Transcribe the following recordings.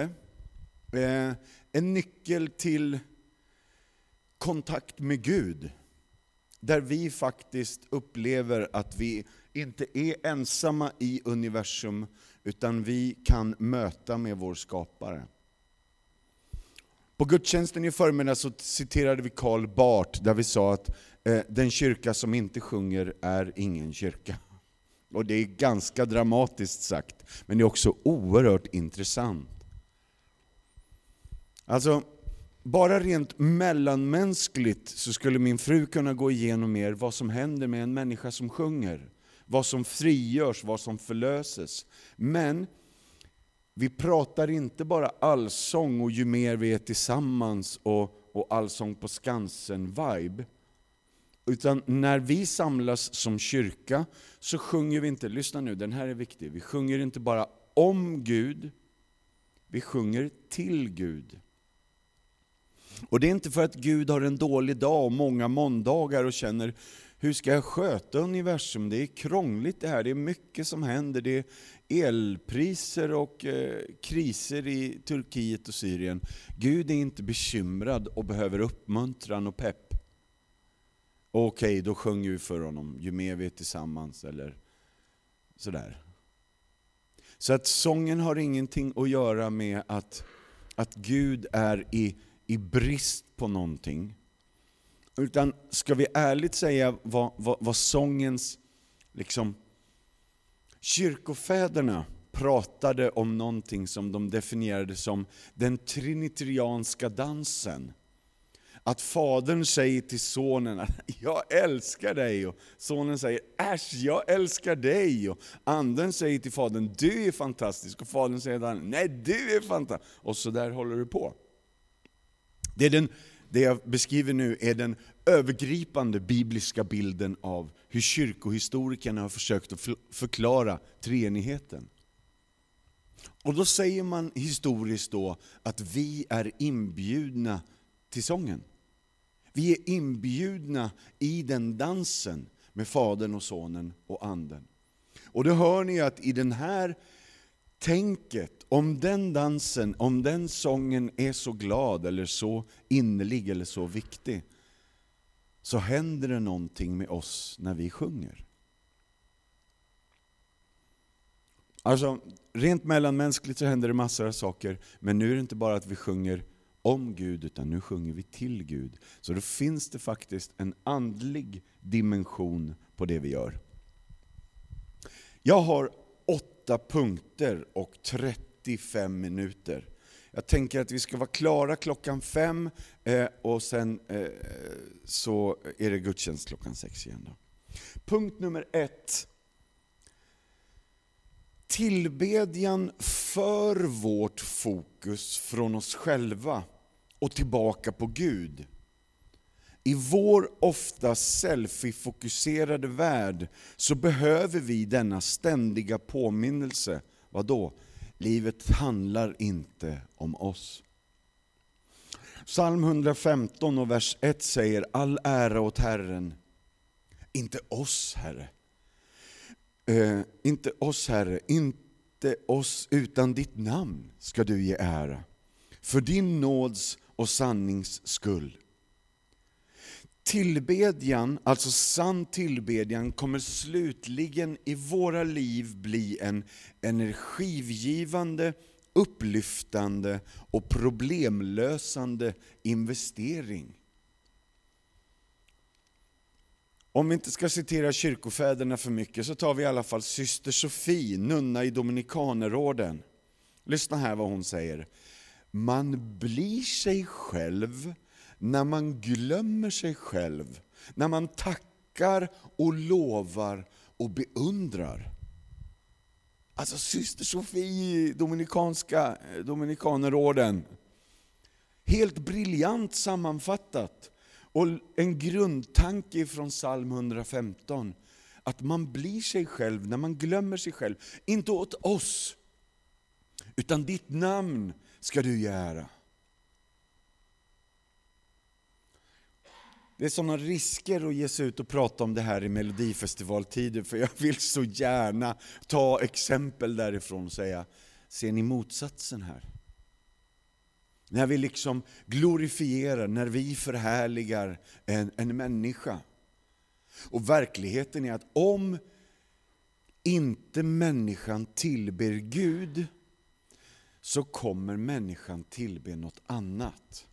Eh, en nyckel till kontakt med Gud. Där vi faktiskt upplever att vi inte är ensamma i universum, utan vi kan möta med vår skapare. På gudstjänsten i förmiddag så citerade vi Karl Barth, där vi sa att eh, den kyrka som inte sjunger är ingen kyrka. Och det är ganska dramatiskt sagt, men det är också oerhört intressant. Alltså, bara rent mellanmänskligt så skulle min fru kunna gå igenom mer vad som händer med en människa som sjunger. Vad som frigörs, vad som förlöses. Men vi pratar inte bara allsång och ju mer vi är tillsammans och, och allsång på Skansen-vibe. Utan när vi samlas som kyrka så sjunger vi inte, lyssna nu, den här är viktig, vi sjunger inte bara om Gud, vi sjunger till Gud. Och det är inte för att Gud har en dålig dag och många måndagar och känner hur ska jag sköta universum? Det är krångligt det här, det är mycket som händer. Det är elpriser och eh, kriser i Turkiet och Syrien. Gud är inte bekymrad och behöver uppmuntran och pepp. Okej, okay, då sjunger vi för honom, ju mer vi är tillsammans, eller sådär. Så att sången har ingenting att göra med att, att Gud är i i brist på någonting. Utan ska vi ärligt säga vad, vad, vad sångens, liksom, kyrkofäderna pratade om någonting som de definierade som den trinitarianska dansen. Att fadern säger till sonen att jag älskar dig, och sonen säger äsch, jag älskar dig. Och anden säger till fadern, du är fantastisk, och fadern säger till anden, nej du är fantastisk. Och så där håller det på. Det, är den, det jag beskriver nu är den övergripande bibliska bilden av hur kyrkohistorikerna har försökt att förklara treenigheten. Och då säger man historiskt då att vi är inbjudna till sången. Vi är inbjudna i den dansen med Fadern och Sonen och Anden. Och det hör ni att i den här tänket, om den dansen, om den sången är så glad eller så innerlig eller så viktig, så händer det någonting med oss när vi sjunger. Alltså, rent mellanmänskligt så händer det massor av saker, men nu är det inte bara att vi sjunger om Gud, utan nu sjunger vi till Gud. Så då finns det faktiskt en andlig dimension på det vi gör. Jag har åtta punkter och 35 minuter. Jag tänker att vi ska vara klara klockan fem eh, och sen eh, så är det gudstjänst klockan sex igen. Då. Punkt nummer ett. Tillbedjan för vårt fokus från oss själva och tillbaka på Gud. I vår ofta selfie-fokuserade värld så behöver vi denna ständiga påminnelse. Vad då? Livet handlar inte om oss. Psalm 115 och vers 1 säger all ära åt Herren, inte oss Herre. Eh, inte oss Herre, inte oss utan ditt namn ska du ge ära. För din nåds och sannings skull. Tillbedjan, alltså sann tillbedjan, kommer slutligen i våra liv bli en energigivande, upplyftande och problemlösande investering. Om vi inte ska citera kyrkofäderna för mycket så tar vi i alla fall syster Sofie, nunna i Dominikanerorden. Lyssna här vad hon säger. Man blir sig själv när man glömmer sig själv, när man tackar och lovar och beundrar. Alltså syster Sofie, dominikanska, eh, dominikanerorden. Helt briljant sammanfattat. Och en grundtanke från psalm 115. Att man blir sig själv när man glömmer sig själv. Inte åt oss, utan ditt namn ska du göra. Det är sådana risker att ge sig ut och prata om det här i melodifestivaltider, för jag vill så gärna ta exempel därifrån och säga, ser ni motsatsen här? När vi liksom glorifierar, när vi förhärligar en, en människa. Och verkligheten är att om inte människan tillber Gud, så kommer människan tillbe något annat.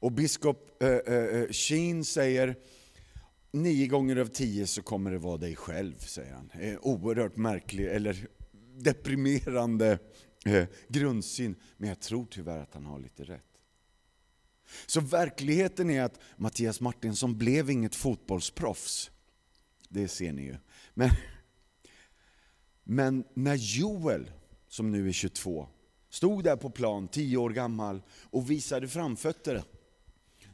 Och biskop eh, eh, eh, Sheen säger, nio gånger av tio så kommer det vara dig själv, säger han. Oerhört märklig, eller deprimerande grundsyn, men jag tror tyvärr att han har lite rätt. Så verkligheten är att Mattias Martinsson blev inget fotbollsproffs. Det ser ni ju. Men, men när Joel, som nu är 22, stod där på plan, 10 år gammal, och visade framfötterna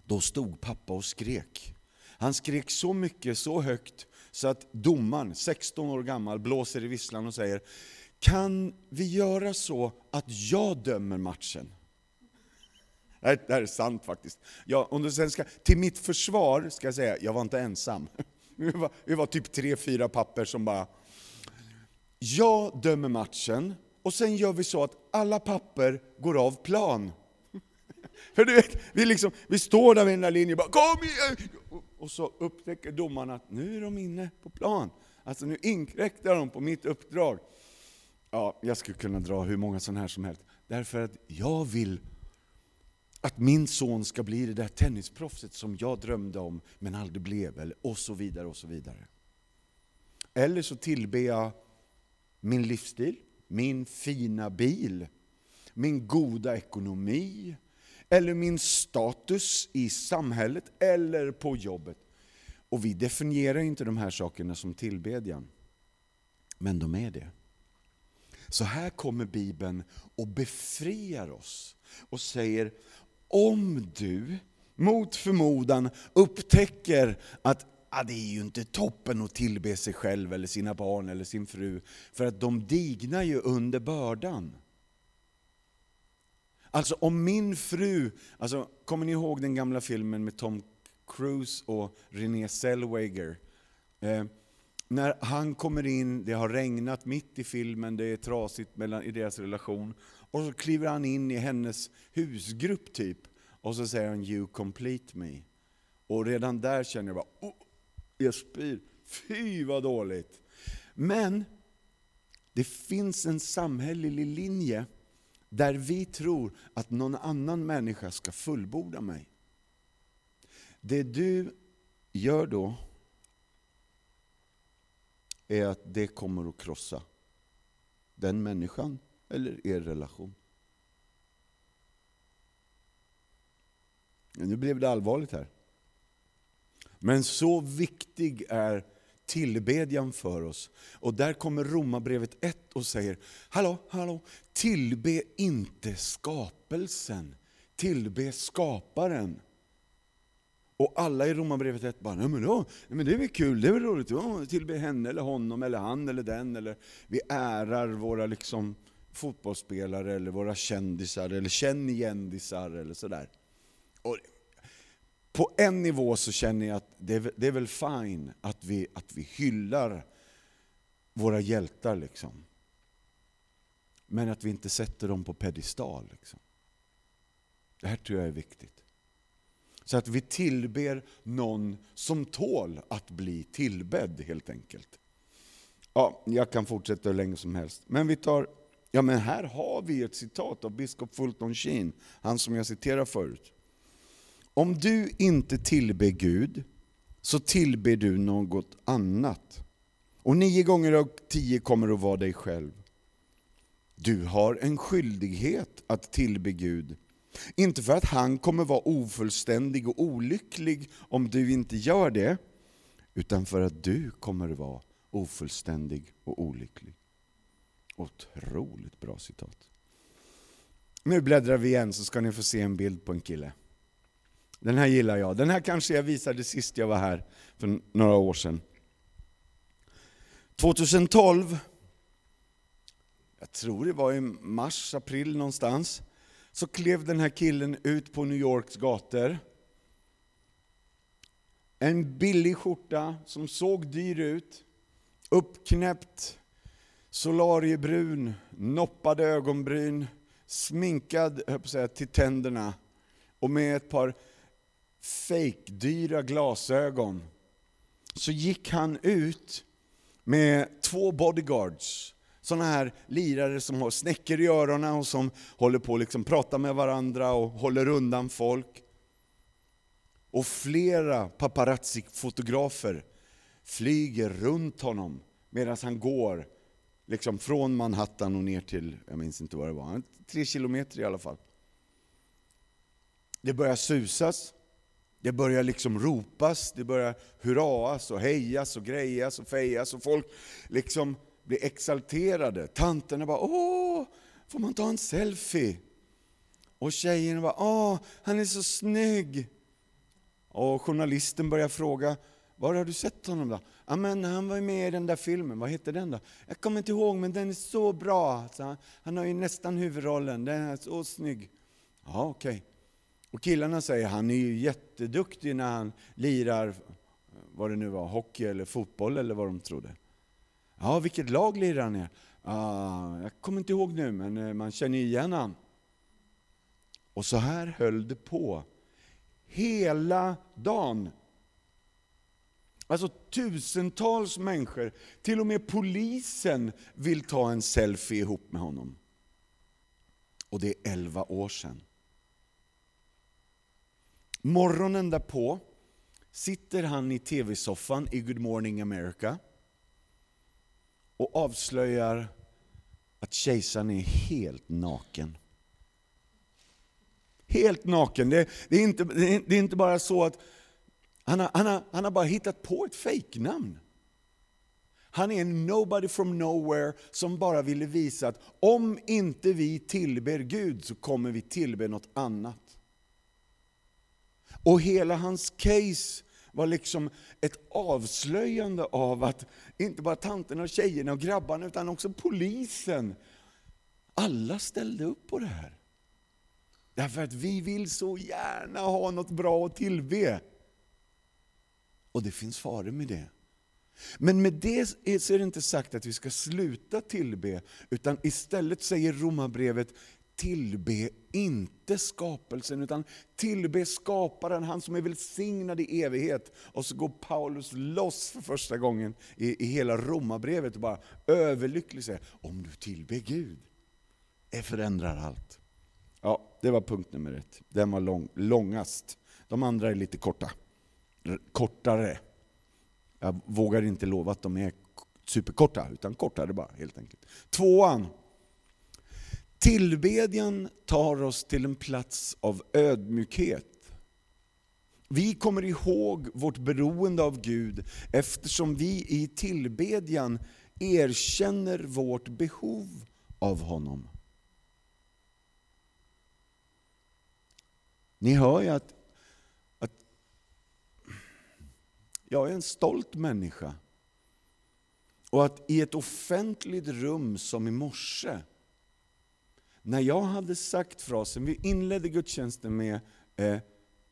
då stod pappa och skrek. Han skrek så mycket, så högt, så att domaren, 16 år gammal, blåser i visslan och säger Kan vi göra så att jag dömer matchen? Det här är sant faktiskt. Ja, om du sen ska, till mitt försvar ska jag säga, jag var inte ensam. Vi var, vi var typ tre, fyra papper som bara, jag dömer matchen, och sen gör vi så att alla papper går av plan. För du vet, vi, liksom, vi står där vid den där linjen och bara, kom igen! Och så upptäcker domaren att nu är de inne på plan. Alltså nu inkräktar de på mitt uppdrag. Ja, jag skulle kunna dra hur många sådana här som helst. Därför att jag vill att min son ska bli det där tennisproffset som jag drömde om men aldrig blev, eller och så vidare och så vidare. Eller så tillber jag min livsstil, min fina bil, min goda ekonomi, eller min status i samhället eller på jobbet. Och vi definierar inte de här sakerna som tillbedjan, men de är det. Så här kommer Bibeln och befriar oss och säger, om du mot förmodan upptäcker att ah, det är ju inte toppen att tillbe sig själv eller sina barn eller sin fru, för att de dignar ju under bördan. Alltså om min fru, alltså, kommer ni ihåg den gamla filmen med Tom Cruise och Renée Zellweger? Eh, när han kommer in, det har regnat mitt i filmen, det är trasigt mellan, i deras relation. Och så kliver han in i hennes husgrupp typ, och så säger han ”You complete me”. Och redan där känner jag bara, oh, jag spyr. Fy vad dåligt. Men det finns en samhällelig linje där vi tror att någon annan människa ska fullborda mig. Det du gör då är att det kommer att krossa den människan eller er relation. Nu blev det allvarligt här. Men så viktig är tillbedjan för oss. Och där kommer Romarbrevet 1 och säger, hallå, hallå, tillbe inte skapelsen, tillbe skaparen. Och alla i Romarbrevet 1 bara, nej men, då, nej men det är väl kul, det är väl roligt, ja, tillbe henne eller honom eller han eller den. Eller vi ärar våra liksom fotbollsspelare eller våra kändisar eller känn eller sådär. Och på en nivå så känner jag att det är, det är väl fine att vi, att vi hyllar våra hjältar. Liksom. Men att vi inte sätter dem på pedestal. Liksom. Det här tror jag är viktigt. Så att vi tillber någon som tål att bli tillbedd helt enkelt. Ja, jag kan fortsätta hur länge som helst. Men vi tar, ja men här har vi ett citat av biskop Fulton Sheen, han som jag citerade förut. Om du inte tillber Gud, så tillber du något annat. Och nio gånger av tio kommer att vara dig själv. Du har en skyldighet att tillbe Gud. Inte för att han kommer vara ofullständig och olycklig om du inte gör det, utan för att du kommer vara ofullständig och olycklig. Otroligt bra citat. Nu bläddrar vi igen så ska ni få se en bild på en kille. Den här gillar jag. Den här kanske jag visade sist jag var här för några år sedan. 2012, jag tror det var i mars, april någonstans, så klev den här killen ut på New Yorks gator. En billig skjorta som såg dyr ut, uppknäppt, solariebrun, noppade ögonbryn, sminkad höll på att säga, till tänderna och med ett par fejkdyra glasögon, så gick han ut med två bodyguards. Sådana här lirare som har snäckor i öronen och som håller på att liksom prata med varandra och håller undan folk. Och flera paparazzi-fotografer flyger runt honom medan han går liksom från Manhattan och ner till, jag minns inte vad det var, tre kilometer i alla fall. Det börjar susas, det börjar liksom ropas, det börjar hurraas och hejas och grejas och fejas och folk liksom blir exalterade. Tanterna bara åh, får man ta en selfie? Och tjejerna bara åh, han är så snygg. Och journalisten börjar fråga, var har du sett honom då? Ja, men han var med i den där filmen, vad heter den då? Jag kommer inte ihåg, men den är så bra. Så han har ju nästan huvudrollen, den är så snygg. Ja, okej. Okay. Och killarna säger, han är ju jätteduktig när han lirar, vad det nu var, hockey eller fotboll eller vad de trodde. Ja, vilket lag lirar han i? Ah, jag kommer inte ihåg nu, men eh, man känner igen han. Och så här höll det på. Hela dagen. Alltså tusentals människor, till och med polisen vill ta en selfie ihop med honom. Och det är elva år sedan. Morgonen därpå sitter han i tv-soffan i Good Morning America och avslöjar att kejsaren är helt naken. Helt naken. Det, det, är, inte, det är inte bara så att han har, han, har, han har bara hittat på ett fejknamn. Han är en nobody from nowhere som bara ville visa att om inte vi tillber Gud så kommer vi tillbe något annat. Och hela hans case var liksom ett avslöjande av att inte bara tanterna, och tjejerna och grabbarna utan också polisen, alla ställde upp på det här. Därför att vi vill så gärna ha något bra att tillbe. Och det finns faror med det. Men med det så är det inte sagt att vi ska sluta tillbe, utan istället säger romabrevet, tillbe inte skapelsen, utan tillbe skaparen, han som är välsignad i evighet. Och så går Paulus loss för första gången i, i hela romabrevet och bara överlycklig säger, om du tillber Gud, det förändrar allt. Ja, det var punkt nummer ett. Den var lång, långast. De andra är lite korta. Kortare. Jag vågar inte lova att de är superkorta, utan kortare bara helt enkelt. Tvåan, Tillbedjan tar oss till en plats av ödmjukhet. Vi kommer ihåg vårt beroende av Gud eftersom vi i tillbedjan erkänner vårt behov av honom. Ni hör ju att, att jag är en stolt människa. Och att i ett offentligt rum som i morse när jag hade sagt frasen, vi inledde gudstjänsten med eh,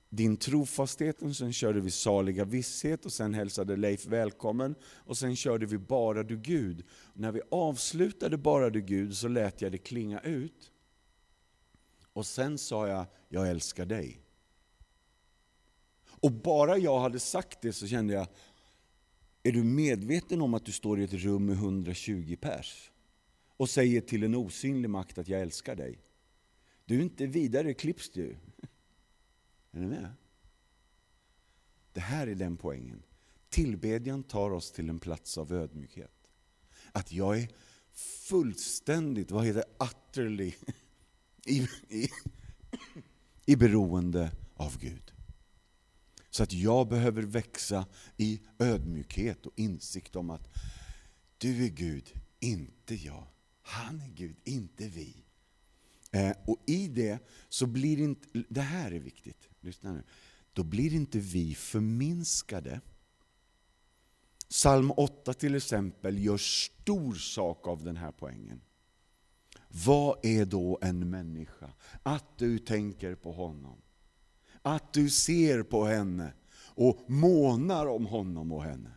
din trofasthet, och sen körde vi saliga visshet, och sen hälsade Leif välkommen, och sen körde vi bara du Gud. Och när vi avslutade bara du Gud så lät jag det klinga ut. Och sen sa jag, jag älskar dig. Och bara jag hade sagt det så kände jag, är du medveten om att du står i ett rum med 120 pers? Och säger till en osynlig makt att jag älskar dig. Du är inte vidare klipps du. Är ni med? Det här är den poängen. Tillbedjan tar oss till en plats av ödmjukhet. Att jag är fullständigt, vad heter det, utterly, i, i, i beroende av Gud. Så att jag behöver växa i ödmjukhet och insikt om att du är Gud, inte jag. Han är Gud, inte vi. Eh, och i det så blir inte, det här är viktigt, lyssna nu. Då blir inte vi förminskade. Psalm 8 till exempel gör stor sak av den här poängen. Vad är då en människa? Att du tänker på honom. Att du ser på henne och månar om honom och henne.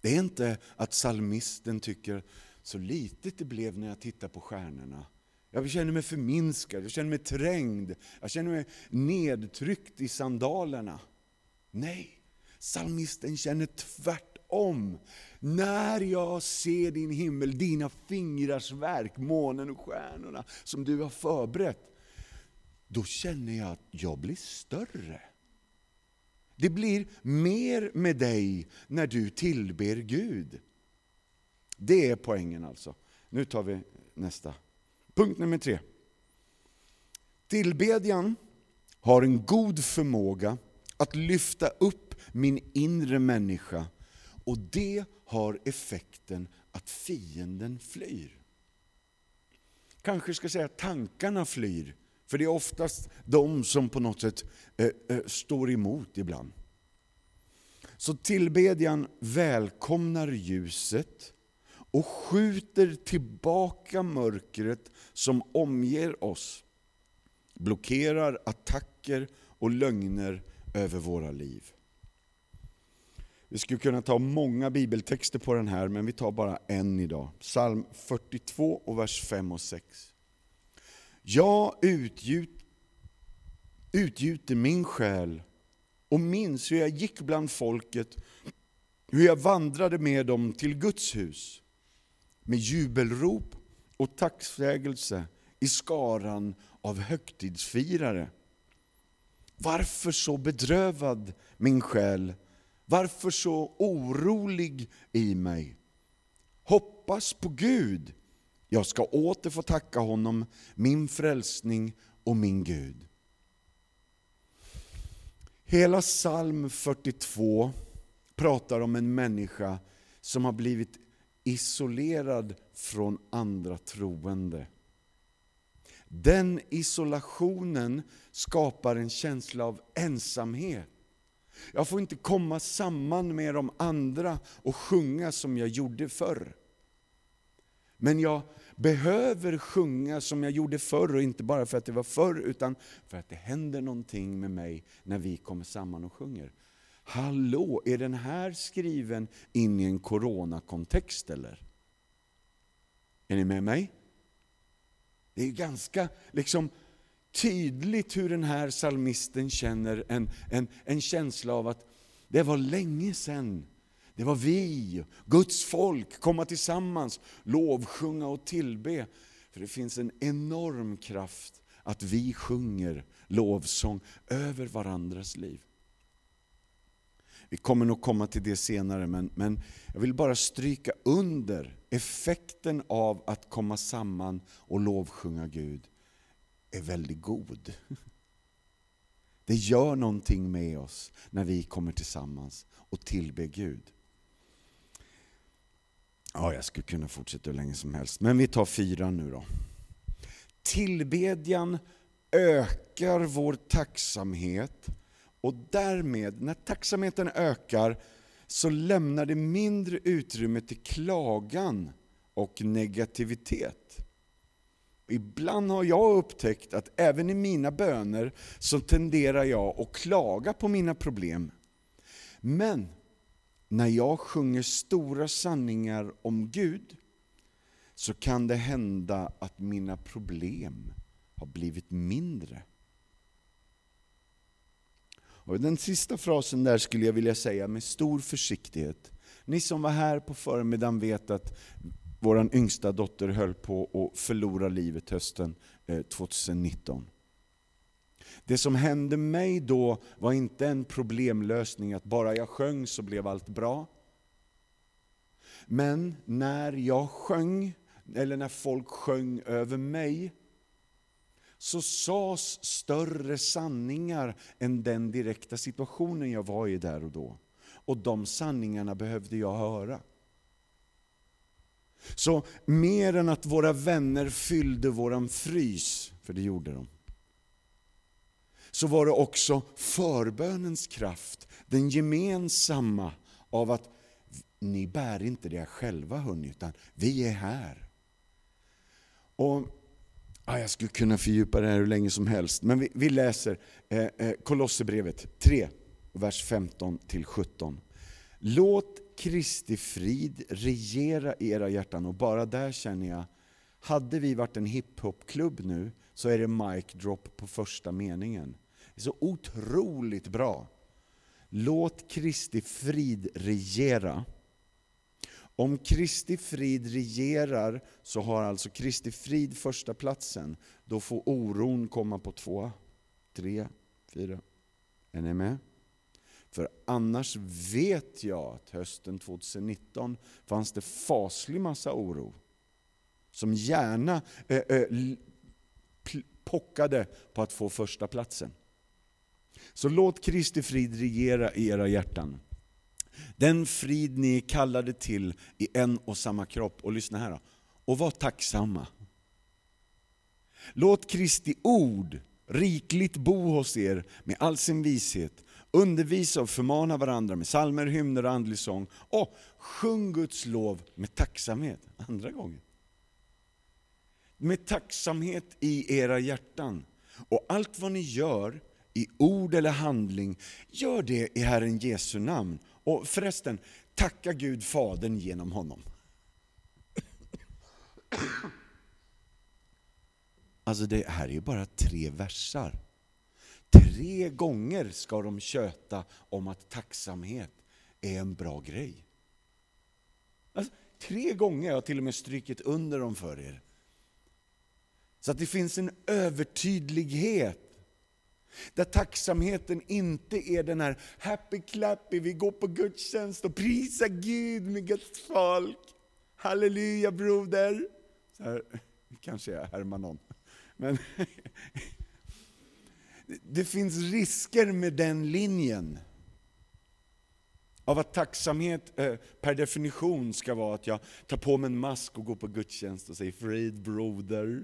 Det är inte att psalmisten tycker så litet det blev när jag tittade på stjärnorna. Jag känner mig förminskad, jag känner mig trängd, jag känner mig nedtryckt i sandalerna. Nej, psalmisten känner tvärtom. När jag ser din himmel, dina fingrars verk, månen och stjärnorna som du har förberett, då känner jag att jag blir större. Det blir mer med dig när du tillber Gud. Det är poängen alltså. Nu tar vi nästa. Punkt nummer tre. Tillbedjan har en god förmåga att lyfta upp min inre människa och det har effekten att fienden flyr. Kanske ska jag säga att tankarna flyr, för det är oftast de som på något sätt eh, eh, står emot ibland. Så tillbedjan välkomnar ljuset och skjuter tillbaka mörkret som omger oss. Blockerar attacker och lögner över våra liv. Vi skulle kunna ta många bibeltexter på den här, men vi tar bara en idag. Psalm 42 och vers 5 och 6. Jag utgjut, utgjuter min själ och minns hur jag gick bland folket, hur jag vandrade med dem till Guds hus med jubelrop och tacksägelse i skaran av högtidsfirare. Varför så bedrövad min själ? Varför så orolig i mig? Hoppas på Gud. Jag ska åter få tacka honom, min frälsning och min Gud. Hela psalm 42 pratar om en människa som har blivit isolerad från andra troende. Den isolationen skapar en känsla av ensamhet. Jag får inte komma samman med de andra och sjunga som jag gjorde förr. Men jag behöver sjunga som jag gjorde förr, och inte bara för att det var förr, utan för att det händer någonting med mig när vi kommer samman och sjunger. Hallå, är den här skriven in i en coronakontext eller? Är ni med mig? Det är ganska liksom tydligt hur den här salmisten känner en, en, en känsla av att det var länge sedan det var vi, Guds folk, komma tillsammans, lovsjunga och tillbe. För det finns en enorm kraft att vi sjunger lovsång över varandras liv. Vi kommer nog komma till det senare, men, men jag vill bara stryka under effekten av att komma samman och lovsjunga Gud är väldigt god. Det gör någonting med oss när vi kommer tillsammans och tillber Gud. Ja, jag skulle kunna fortsätta hur länge som helst, men vi tar fyra nu då. Tillbedjan ökar vår tacksamhet och därmed, när tacksamheten ökar, så lämnar det mindre utrymme till klagan och negativitet. Ibland har jag upptäckt att även i mina böner så tenderar jag att klaga på mina problem. Men när jag sjunger stora sanningar om Gud så kan det hända att mina problem har blivit mindre. Och den sista frasen där skulle jag vilja säga med stor försiktighet. Ni som var här på förmiddagen vet att vår yngsta dotter höll på att förlora livet hösten eh, 2019. Det som hände mig då var inte en problemlösning, att bara jag sjöng så blev allt bra. Men när jag sjöng, eller när folk sjöng över mig, så sades större sanningar än den direkta situationen jag var i där och då. Och de sanningarna behövde jag höra. Så mer än att våra vänner fyllde våran frys, för det gjorde de, så var det också förbönens kraft, den gemensamma av att ni bär inte det själva hörni, utan vi är här. Och Ah, Jag skulle kunna fördjupa det här hur länge som helst, men vi, vi läser eh, eh, Kolosserbrevet 3, vers 15-17. Låt Kristi frid regera i era hjärtan och bara där känner jag Hade vi varit en hiphopklubb nu så är det mic drop på första meningen. Det är så otroligt bra. Låt Kristi frid regera. Om Kristi frid regerar så har alltså Kristi frid första platsen. Då får oron komma på två, tre, fyra. Är ni med? För annars vet jag att hösten 2019 fanns det faslig massa oro. Som gärna äh, äh, pockade på att få första platsen. Så låt Kristi frid regera i era hjärtan. Den frid ni är kallade till i en och samma kropp. Och lyssna här då. Och var tacksamma. Låt Kristi ord rikligt bo hos er med all sin vishet. Undervisa och förmana varandra med salmer, hymner och andlig sång. Och sjung Guds lov med tacksamhet. Andra gången. Med tacksamhet i era hjärtan. Och allt vad ni gör, i ord eller handling, gör det i Herren Jesu namn. Och förresten, tacka Gud Fadern genom honom. Alltså det här är ju bara tre versar. Tre gånger ska de köta om att tacksamhet är en bra grej. Alltså, tre gånger har jag till och med strykit under dem för er. Så att det finns en övertydlighet. Där tacksamheten inte är den här happy clappy, vi går på gudstjänst och prisar Gud med Guds folk. Halleluja broder. Så här, kanske jag härmar någon. Men det finns risker med den linjen. Av att tacksamhet eh, per definition ska vara att jag tar på mig en mask och går på gudstjänst och säger frid broder.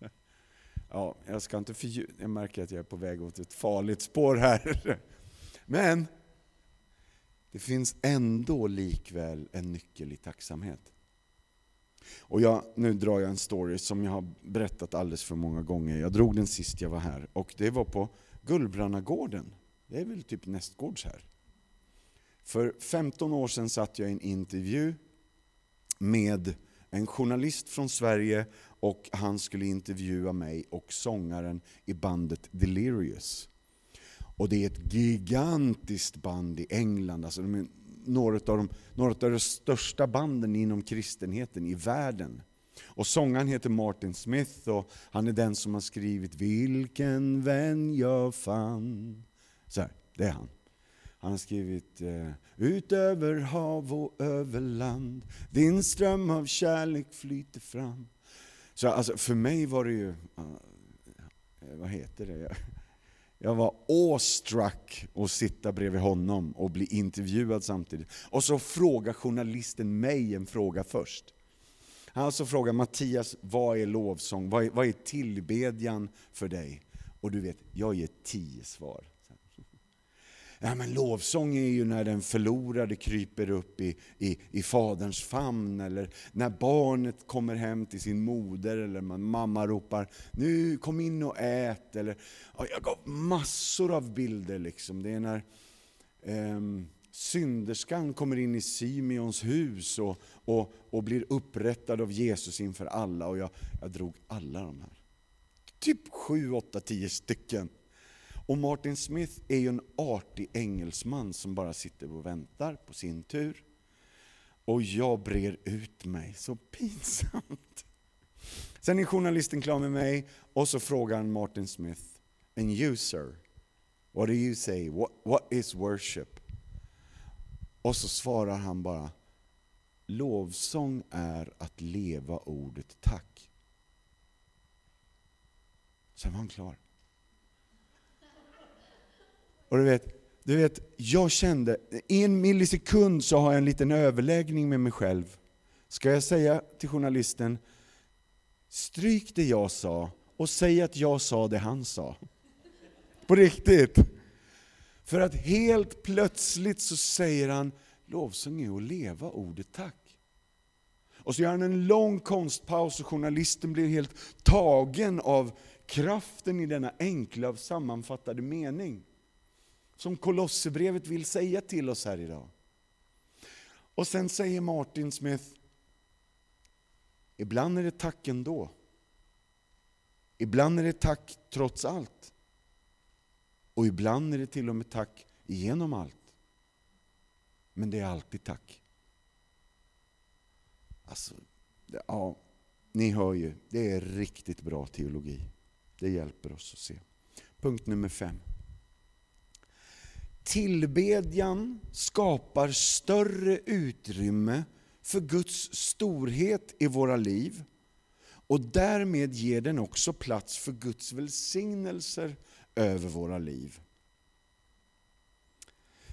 Ja, jag ska inte fördjupa, jag märker att jag är på väg åt ett farligt spår här. Men det finns ändå likväl en nyckel i tacksamhet. Och jag, nu drar jag en story som jag har berättat alldeles för många gånger. Jag drog den sist jag var här och det var på Gullbrannagården. Det är väl typ nästgårds här. För 15 år sedan satt jag i en intervju med en journalist från Sverige och han skulle intervjua mig och sångaren i bandet Delirious. Och det är ett gigantiskt band i England, alltså de är några av, de, några av de största banden inom kristenheten i världen. Och sångaren heter Martin Smith och han är den som har skrivit Vilken vän jag fann. Så här, det är han. Han har skrivit eh, Ut över hav och över land Din ström av kärlek flyter fram. Så alltså, för mig var det ju, eh, vad heter det? Jag var awestruck att sitta bredvid honom och bli intervjuad samtidigt. Och så frågar journalisten mig en fråga först. Han alltså frågar Mattias, vad är lovsång? Vad är, vad är tillbedjan för dig? Och du vet, jag ger tio svar. Ja, men lovsång är ju när den förlorade kryper upp i, i, i faderns famn, eller när barnet kommer hem till sin moder, eller mamma ropar nu kom in och ät. Eller, ja, jag gav massor av bilder. Liksom. Det är när eh, synderskan kommer in i Simeons hus och, och, och blir upprättad av Jesus inför alla. Och jag, jag drog alla de här. Typ sju, åtta, tio stycken. Och Martin Smith är ju en artig engelsman som bara sitter och väntar på sin tur. Och jag brer ut mig, så pinsamt. Sen är journalisten klar med mig och så frågar han Martin Smith, and you sir, what do you say, what, what is worship? Och så svarar han bara, lovsång är att leva ordet tack. Sen var han klar. Och du vet, du vet, jag kände, i en millisekund så har jag en liten överläggning med mig själv. Ska jag säga till journalisten, stryk det jag sa och säg att jag sa det han sa. På riktigt. För att helt plötsligt så säger han, lovsång är att leva ordet tack. Och så gör han en lång konstpaus och journalisten blir helt tagen av kraften i denna enkla sammanfattade mening som Kolosserbrevet vill säga till oss här idag. Och sen säger Martin Smith, Ibland är det tack ändå. Ibland är det tack trots allt. Och ibland är det till och med tack igenom allt. Men det är alltid tack. Alltså, ja, ni hör ju, det är riktigt bra teologi. Det hjälper oss att se. Punkt nummer fem. Tillbedjan skapar större utrymme för Guds storhet i våra liv och därmed ger den också plats för Guds välsignelser över våra liv.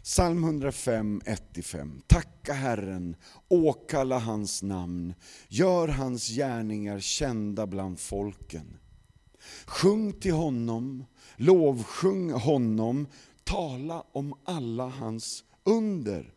Psalm 105, 1-5. Tacka Herren, åkalla hans namn, gör hans gärningar kända bland folken. Sjung till honom, lovsjung honom, tala om alla hans under.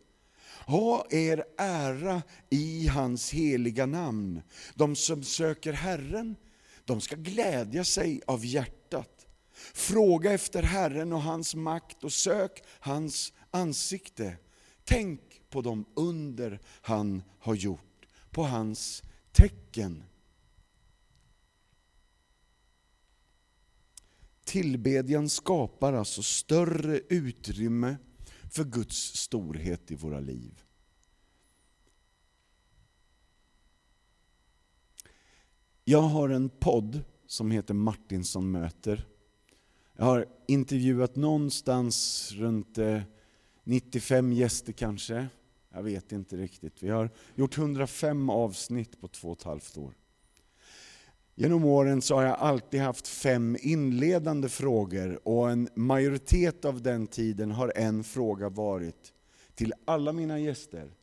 Ha er ära i hans heliga namn. De som söker Herren, de ska glädja sig av hjärtat. Fråga efter Herren och hans makt och sök hans ansikte. Tänk på de under han har gjort, på hans tecken. Tillbedjan skapar alltså större utrymme för Guds storhet i våra liv. Jag har en podd som heter Martinsson möter. Jag har intervjuat någonstans runt eh, 95 gäster kanske. Jag vet inte riktigt. Vi har gjort 105 avsnitt på två och ett halvt år. Genom åren så har jag alltid haft fem inledande frågor och en majoritet av den tiden har en fråga varit till alla mina gäster.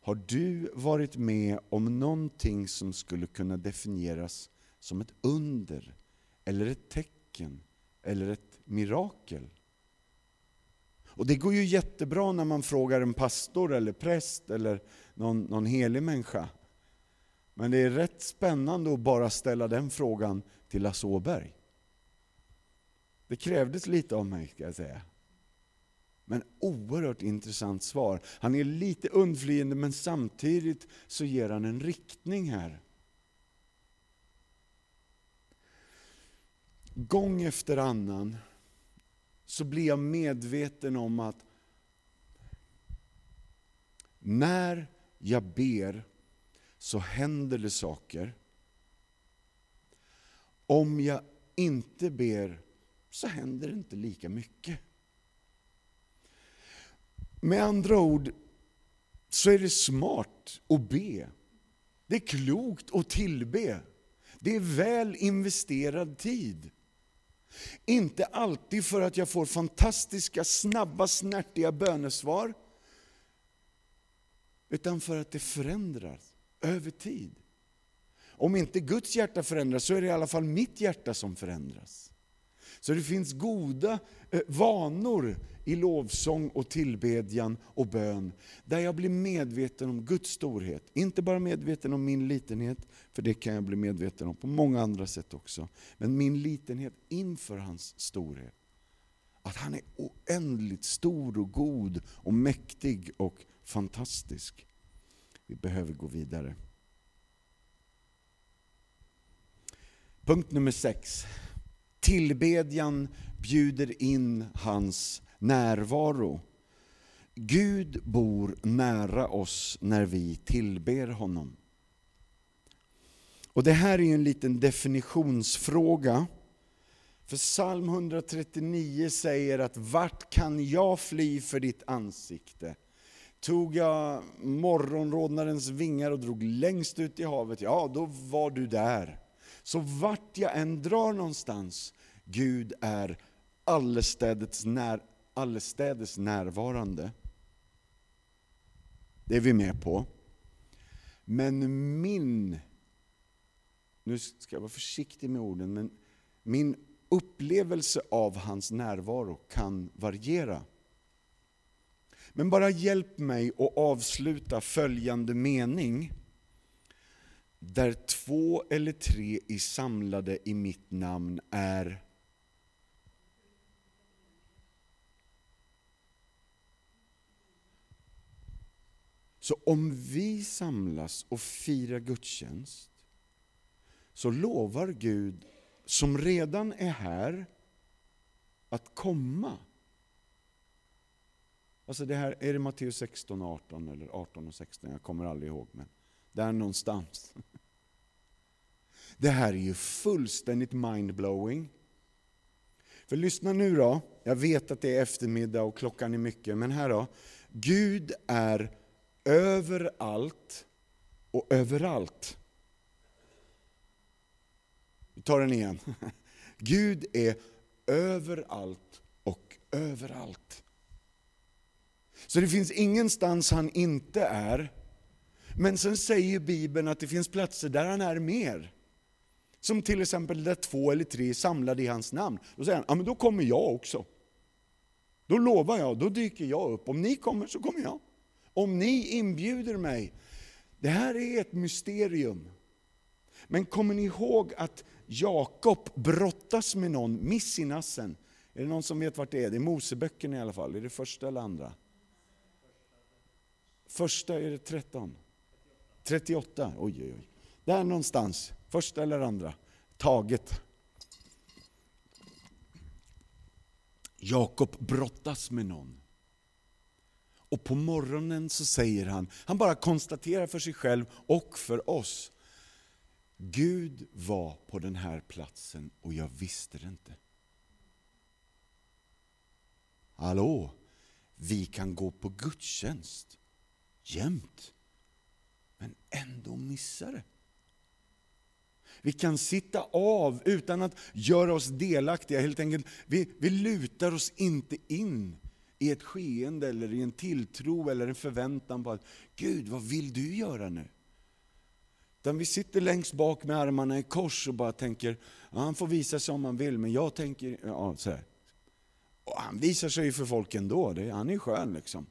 Har du varit med om någonting som skulle kunna definieras som ett under, eller ett tecken, eller ett mirakel? Och det går ju jättebra när man frågar en pastor, eller präst, eller någon, någon helig människa. Men det är rätt spännande att bara ställa den frågan till Lasse Åberg. Det krävdes lite av mig, ska jag säga. Men oerhört intressant svar. Han är lite undflyende, men samtidigt så ger han en riktning här. Gång efter annan så blir jag medveten om att när jag ber så händer det saker. Om jag inte ber så händer det inte lika mycket. Med andra ord så är det smart att be. Det är klokt att tillbe. Det är väl investerad tid. Inte alltid för att jag får fantastiska, snabba, snärtiga bönesvar, utan för att det förändras över tid. Om inte Guds hjärta förändras så är det i alla fall mitt hjärta som förändras. Så det finns goda eh, vanor i lovsång och tillbedjan och bön, där jag blir medveten om Guds storhet. Inte bara medveten om min litenhet, för det kan jag bli medveten om på många andra sätt också. Men min litenhet inför hans storhet. Att han är oändligt stor och god och mäktig och fantastisk. Vi behöver gå vidare. Punkt nummer sex. Tillbedjan bjuder in hans närvaro. Gud bor nära oss när vi tillber honom. Och Det här är en liten definitionsfråga. För psalm 139 säger att vart kan jag fly för ditt ansikte? Tog jag morgonrodnadens vingar och drog längst ut i havet, ja då var du där. Så vart jag än drar någonstans, Gud är allestädes, när, allestädes närvarande. Det är vi med på. Men min, nu ska jag vara försiktig med orden, men min upplevelse av hans närvaro kan variera. Men bara hjälp mig att avsluta följande mening. Där två eller tre är samlade i mitt namn är Så om vi samlas och firar gudstjänst så lovar Gud, som redan är här, att komma. Alltså det här, är det Matteus 16, 18 eller 18 och 16? Jag kommer aldrig ihåg. Men där någonstans. Det här är ju fullständigt mindblowing. För lyssna nu då, jag vet att det är eftermiddag och klockan är mycket, men här då. Gud är överallt och överallt. Vi tar den igen. Gud är överallt och överallt. Så det finns ingenstans han inte är. Men sen säger Bibeln att det finns platser där han är mer. Som till exempel där två eller tre är samlade i hans namn. Då säger han, ja men då kommer jag också. Då lovar jag, då dyker jag upp. Om ni kommer så kommer jag. Om ni inbjuder mig. Det här är ett mysterium. Men kommer ni ihåg att Jakob brottas med någon miss i nassen? Är det någon som vet vart det är? Det är Moseböckerna i alla fall. Är det första eller andra? Första är det 13. 38, oj oj oj. Där någonstans, första eller andra. Taget. Jakob brottas med någon. Och på morgonen så säger han, han bara konstaterar för sig själv och för oss. Gud var på den här platsen och jag visste det inte. Hallå, vi kan gå på gudstjänst jämt, men ändå missar det. Vi kan sitta av utan att göra oss delaktiga. Helt enkelt, vi, vi lutar oss inte in i ett skeende eller i en tilltro eller en förväntan på att Gud, vad vill du göra nu? Utan vi sitter längst bak med armarna i kors och bara tänker, ja, han får visa sig om han vill, men jag tänker, ja, så här. Och han visar sig ju för folk ändå, det, han är skön liksom.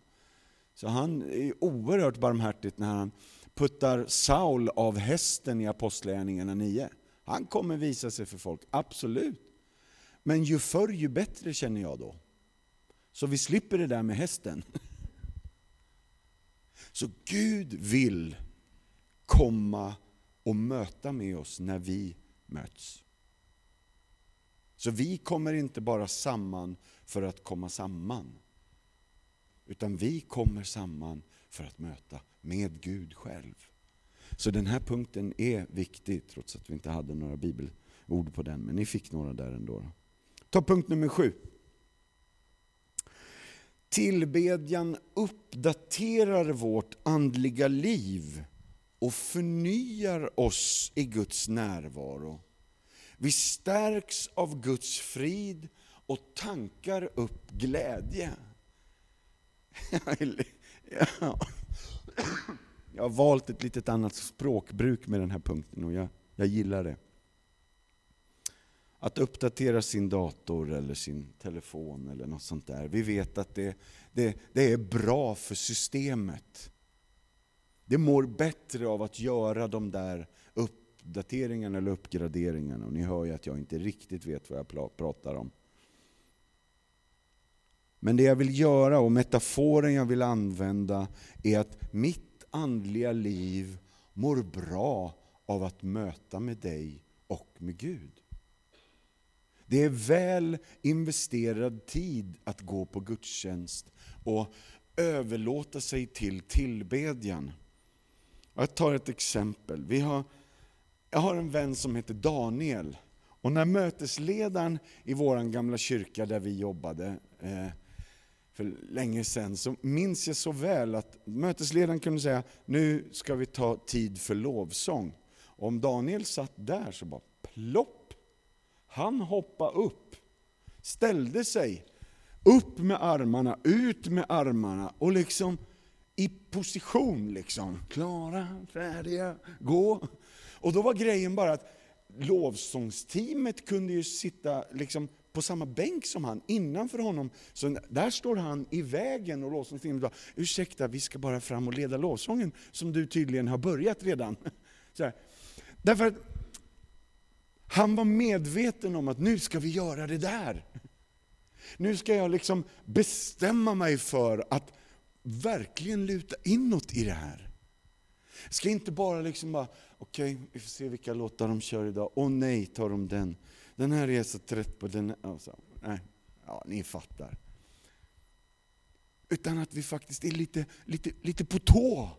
Så han är oerhört barmhärtigt när han puttar Saul av hästen i Apostlagärningarna 9. Han kommer visa sig för folk, absolut. Men ju förr ju bättre känner jag då. Så vi slipper det där med hästen. Så Gud vill komma och möta med oss när vi möts. Så vi kommer inte bara samman för att komma samman. Utan vi kommer samman för att möta med Gud själv. Så den här punkten är viktig, trots att vi inte hade några bibelord på den. Men ni fick några där ändå. Ta punkt nummer sju. Tillbedjan uppdaterar vårt andliga liv och förnyar oss i Guds närvaro. Vi stärks av Guds frid och tankar upp glädje. Jag har valt ett litet annat språkbruk med den här punkten och jag, jag gillar det. Att uppdatera sin dator eller sin telefon eller något sånt där. Vi vet att det, det, det är bra för systemet. Det mår bättre av att göra de där uppdateringarna eller uppgraderingarna. Och ni hör ju att jag inte riktigt vet vad jag pratar om. Men det jag vill göra och metaforen jag vill använda är att mitt andliga liv mår bra av att möta med dig och med Gud. Det är väl investerad tid att gå på gudstjänst och överlåta sig till tillbedjan. Jag tar ett exempel. Vi har, jag har en vän som heter Daniel. Och när mötesledaren i vår gamla kyrka där vi jobbade eh, för länge sedan, så minns jag så väl att mötesledaren kunde säga, nu ska vi ta tid för lovsång. Och om Daniel satt där så bara plopp, han hoppade upp, ställde sig, upp med armarna, ut med armarna och liksom i position. liksom. Klara, färdiga, gå. Och då var grejen bara att lovsångsteamet kunde ju sitta liksom på samma bänk som han, innanför honom. Så där står han i vägen och lovsångsteamet bara, ursäkta vi ska bara fram och leda lovsången som du tydligen har börjat redan. Så här. Därför att han var medveten om att nu ska vi göra det där. Nu ska jag liksom bestämma mig för att verkligen luta inåt i det här. Ska inte bara liksom bara, okej, okay, vi får se vilka låtar de kör idag. Åh nej, tar de den? Den här är jag så trött på. Den alltså, nej, ja, ni fattar. Utan att vi faktiskt är lite, lite, lite på tå.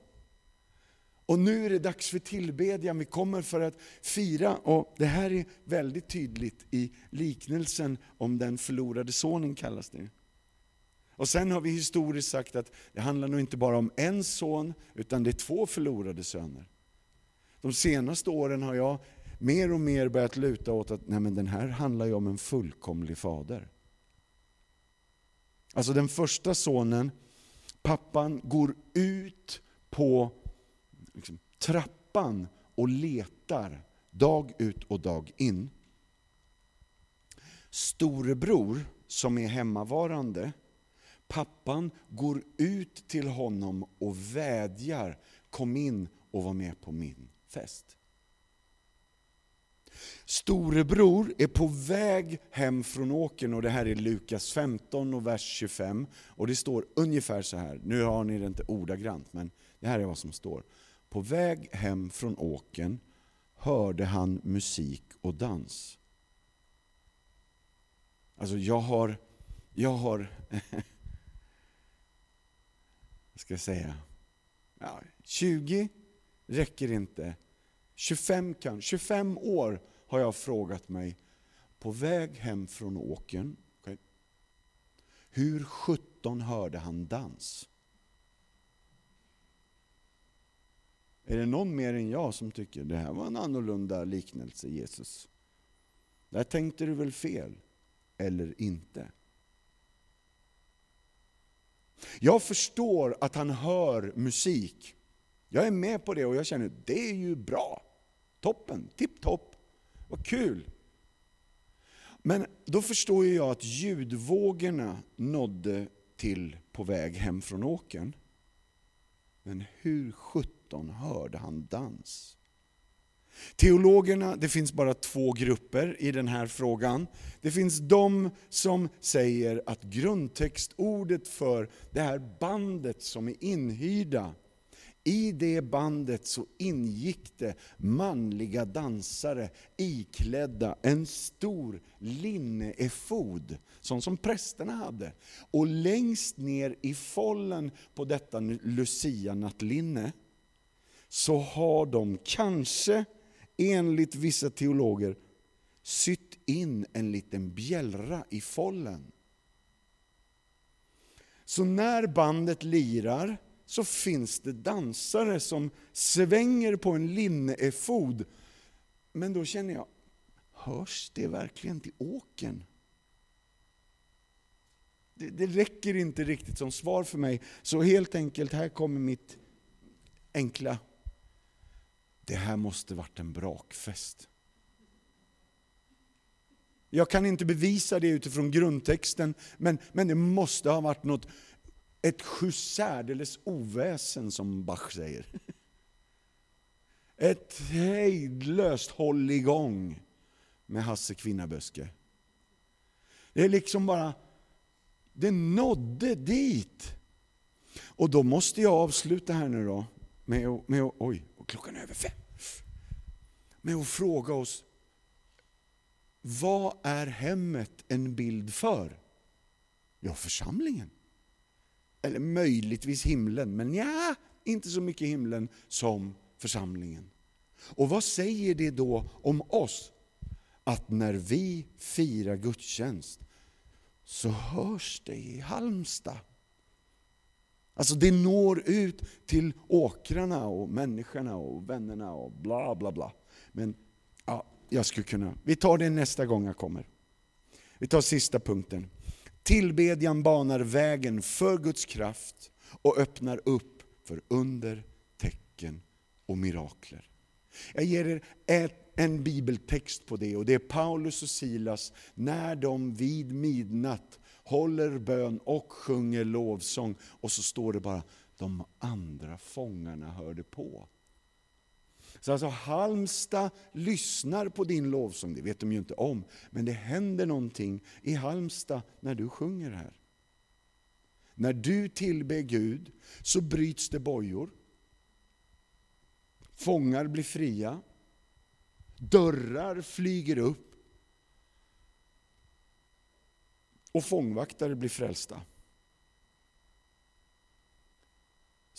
Och nu är det dags för tillbedjan. Vi kommer för att fira, och det här är väldigt tydligt i liknelsen om den förlorade sonen kallas det. Och sen har vi historiskt sagt att det handlar nog inte bara om en son, utan det är två förlorade söner. De senaste åren har jag mer och mer börjat luta åt att nej men den här handlar ju om en fullkomlig fader. Alltså den första sonen, pappan går ut på liksom, trappan och letar dag ut och dag in. Storebror som är hemmavarande, pappan går ut till honom och vädjar, kom in och var med på min fest. Storebror är på väg hem från åkern och det här är Lukas 15 och vers 25. Och det står ungefär så här, nu har ni det inte ordagrant men det här är vad som står. På väg hem från åkern hörde han musik och dans. Alltså jag har, jag har, vad ska jag säga, ja, 20 räcker inte. 25 kan, 25 år har jag frågat mig, på väg hem från åkern, okay, hur sjutton hörde han dans? Är det någon mer än jag som tycker det här var en annorlunda liknelse Jesus? Där tänkte du väl fel? Eller inte? Jag förstår att han hör musik. Jag är med på det och jag känner, det är ju bra. Toppen, tipptopp, vad kul. Men då förstår jag att ljudvågorna nådde till på väg hem från åken. Men hur sjutton hörde han dans? Teologerna, det finns bara två grupper i den här frågan. Det finns de som säger att grundtextordet för det här bandet som är inhyrda, i det bandet så ingick det manliga dansare iklädda en stor linneefod, sån som prästerna hade. Och längst ner i follen på detta lucia-nattlinne så har de kanske, enligt vissa teologer, sytt in en liten bjällra i follen. Så när bandet lirar så finns det dansare som svänger på en linneefod. Men då känner jag, hörs det verkligen till åken? Det, det räcker inte riktigt som svar för mig. Så helt enkelt, här kommer mitt enkla. Det här måste varit en brakfest. Jag kan inte bevisa det utifrån grundtexten, men, men det måste ha varit något ett särdeles oväsen som Bach säger. Ett hejdlöst hålligång med Hasse Kvinnaböske. Det är liksom bara, det nådde dit. Och då måste jag avsluta här nu då, med, med oj, klockan är över fem. Med att fråga oss, vad är hemmet en bild för? Ja, församlingen. Eller möjligtvis himlen, men ja, inte så mycket himlen som församlingen. Och vad säger det då om oss? Att när vi firar gudstjänst så hörs det i Halmstad. Alltså det når ut till åkrarna och människorna och vännerna och bla bla bla. Men ja, jag skulle kunna, vi tar det nästa gång jag kommer. Vi tar sista punkten. Tillbedjan banar vägen för Guds kraft och öppnar upp för under, tecken och mirakler. Jag ger er ett, en bibeltext på det och det är Paulus och Silas när de vid midnatt håller bön och sjunger lovsång och så står det bara de andra fångarna hörde på. Så alltså Halmstad lyssnar på din lovsång, det vet de ju inte om. Men det händer någonting i Halmstad när du sjunger här. När du tillber Gud så bryts det bojor. Fångar blir fria. Dörrar flyger upp. Och fångvaktare blir frälsta.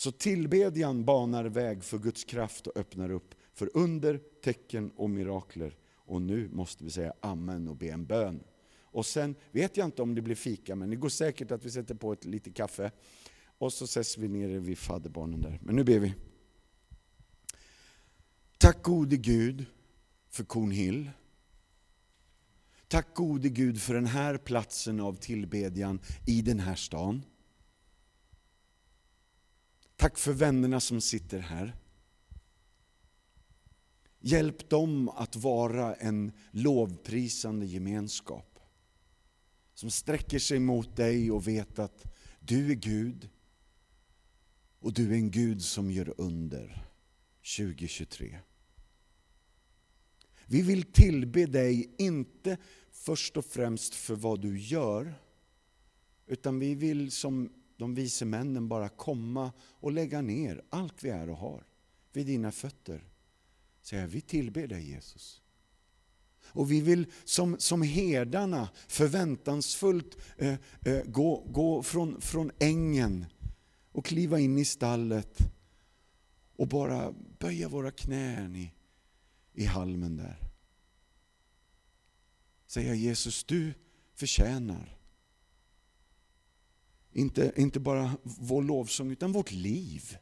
Så tillbedjan banar väg för Guds kraft och öppnar upp för under, tecken och mirakler. Och nu måste vi säga amen och be en bön. Och sen vet jag inte om det blir fika, men det går säkert att vi sätter på ett lite kaffe. Och så ses vi nere vid fadderbarnen där. Men nu ber vi. Tack gode Gud för Kornhill. Tack gode Gud för den här platsen av tillbedjan i den här stan. Tack för vännerna som sitter här. Hjälp dem att vara en lovprisande gemenskap. Som sträcker sig mot dig och vet att du är Gud. Och du är en Gud som gör under 2023. Vi vill tillbe dig, inte först och främst för vad du gör, utan vi vill som de vise männen bara komma och lägga ner allt vi är och har vid dina fötter. Säga, vi tillber dig Jesus. Och vi vill som, som herdarna förväntansfullt eh, eh, gå, gå från, från ängen och kliva in i stallet och bara böja våra knän i, i halmen där. Säga Jesus, du förtjänar inte, inte bara vår lovsång, utan vårt liv.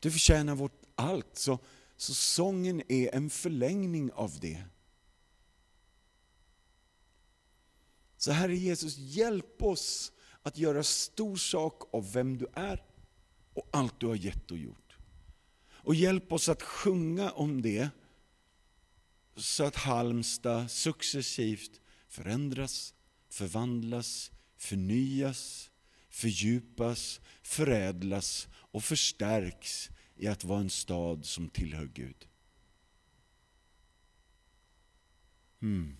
Du förtjänar vårt allt. Så, så sången är en förlängning av det. Så Herre Jesus, hjälp oss att göra stor sak av vem du är och allt du har gett och gjort. Och hjälp oss att sjunga om det så att Halmstad successivt förändras, förvandlas, förnyas, fördjupas, förädlas och förstärks i att vara en stad som tillhör Gud. Mm.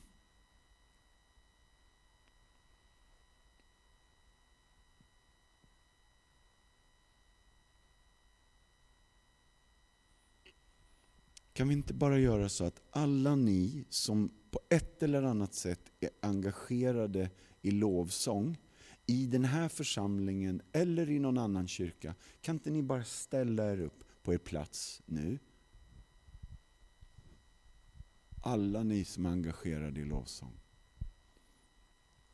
Kan vi inte bara göra så att alla ni som på ett eller annat sätt är engagerade i lovsång, i den här församlingen eller i någon annan kyrka, kan inte ni bara ställa er upp på er plats nu? Alla ni som är engagerade i lovsång.